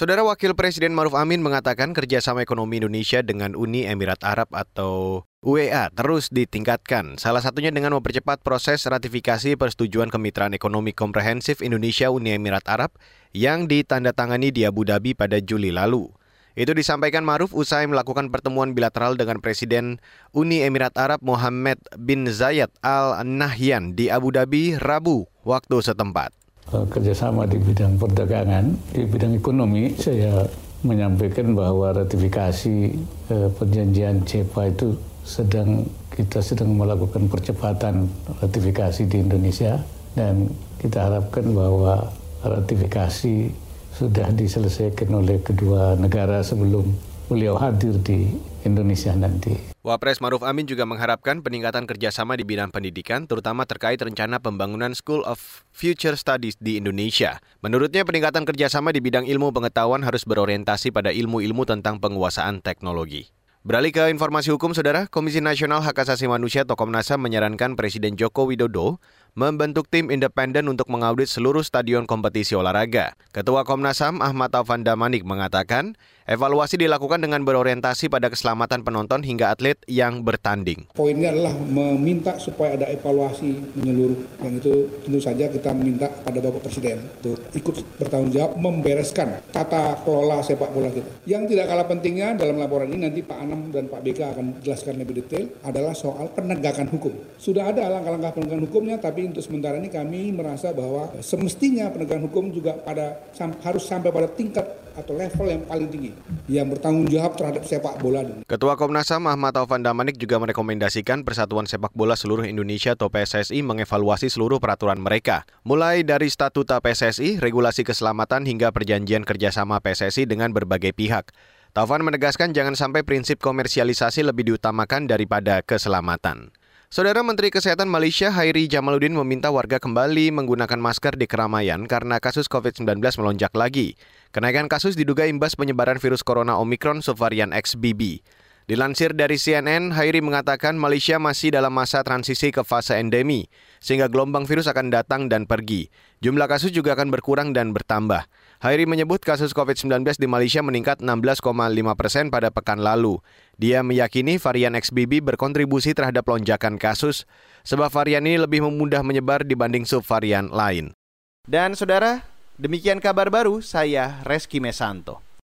Saudara Wakil Presiden Maruf Amin mengatakan kerjasama ekonomi Indonesia dengan Uni Emirat Arab atau UEA terus ditingkatkan, salah satunya dengan mempercepat proses ratifikasi persetujuan kemitraan ekonomi komprehensif Indonesia-Uni Emirat Arab yang ditandatangani di Abu Dhabi pada Juli lalu. Itu disampaikan Maruf usai melakukan pertemuan bilateral dengan Presiden Uni Emirat Arab Mohammed bin Zayed Al Nahyan di Abu Dhabi Rabu waktu setempat. Eh, kerjasama di bidang perdagangan, di bidang ekonomi, saya menyampaikan bahwa ratifikasi eh, perjanjian CEPA itu sedang kita sedang melakukan percepatan ratifikasi di Indonesia dan kita harapkan bahwa ratifikasi sudah diselesaikan oleh kedua negara sebelum beliau hadir di Indonesia nanti. Wapres Maruf Amin juga mengharapkan peningkatan kerjasama di bidang pendidikan, terutama terkait rencana pembangunan School of Future Studies di Indonesia. Menurutnya peningkatan kerjasama di bidang ilmu pengetahuan harus berorientasi pada ilmu-ilmu tentang penguasaan teknologi. Beralih ke informasi hukum, Saudara, Komisi Nasional Hak Asasi Manusia atau Komnas HAM menyarankan Presiden Joko Widodo membentuk tim independen untuk mengaudit seluruh stadion kompetisi olahraga. Ketua Komnas HAM Ahmad Taufan Damanik mengatakan, evaluasi dilakukan dengan berorientasi pada keselamatan penonton hingga atlet yang bertanding. Poinnya adalah meminta supaya ada evaluasi menyeluruh. Yang itu tentu saja kita minta pada Bapak Presiden untuk ikut bertanggung jawab membereskan tata kelola sepak bola kita. Yang tidak kalah pentingnya dalam laporan ini nanti Pak Anam dan Pak BK akan jelaskan lebih detail adalah soal penegakan hukum. Sudah ada langkah-langkah penegakan hukumnya tapi tapi untuk sementara ini kami merasa bahwa semestinya penegakan hukum juga pada harus sampai pada tingkat atau level yang paling tinggi yang bertanggung jawab terhadap sepak bola. Ketua Komnas HAM Ahmad Taufan Damanik juga merekomendasikan Persatuan Sepak Bola Seluruh Indonesia atau PSSI mengevaluasi seluruh peraturan mereka, mulai dari statuta PSSI, regulasi keselamatan hingga perjanjian kerjasama PSSI dengan berbagai pihak. Taufan menegaskan jangan sampai prinsip komersialisasi lebih diutamakan daripada keselamatan. Saudara Menteri Kesehatan Malaysia Hairi Jamaluddin meminta warga kembali menggunakan masker di keramaian karena kasus COVID-19 melonjak lagi. Kenaikan kasus diduga imbas penyebaran virus corona Omicron subvarian XBB. Dilansir dari CNN, Hairi mengatakan Malaysia masih dalam masa transisi ke fase endemi, sehingga gelombang virus akan datang dan pergi. Jumlah kasus juga akan berkurang dan bertambah. Hairi menyebut kasus COVID-19 di Malaysia meningkat 16,5 persen pada pekan lalu. Dia meyakini varian XBB berkontribusi terhadap lonjakan kasus, sebab varian ini lebih mudah menyebar dibanding subvarian lain. Dan saudara, demikian kabar baru saya Reski Mesanto.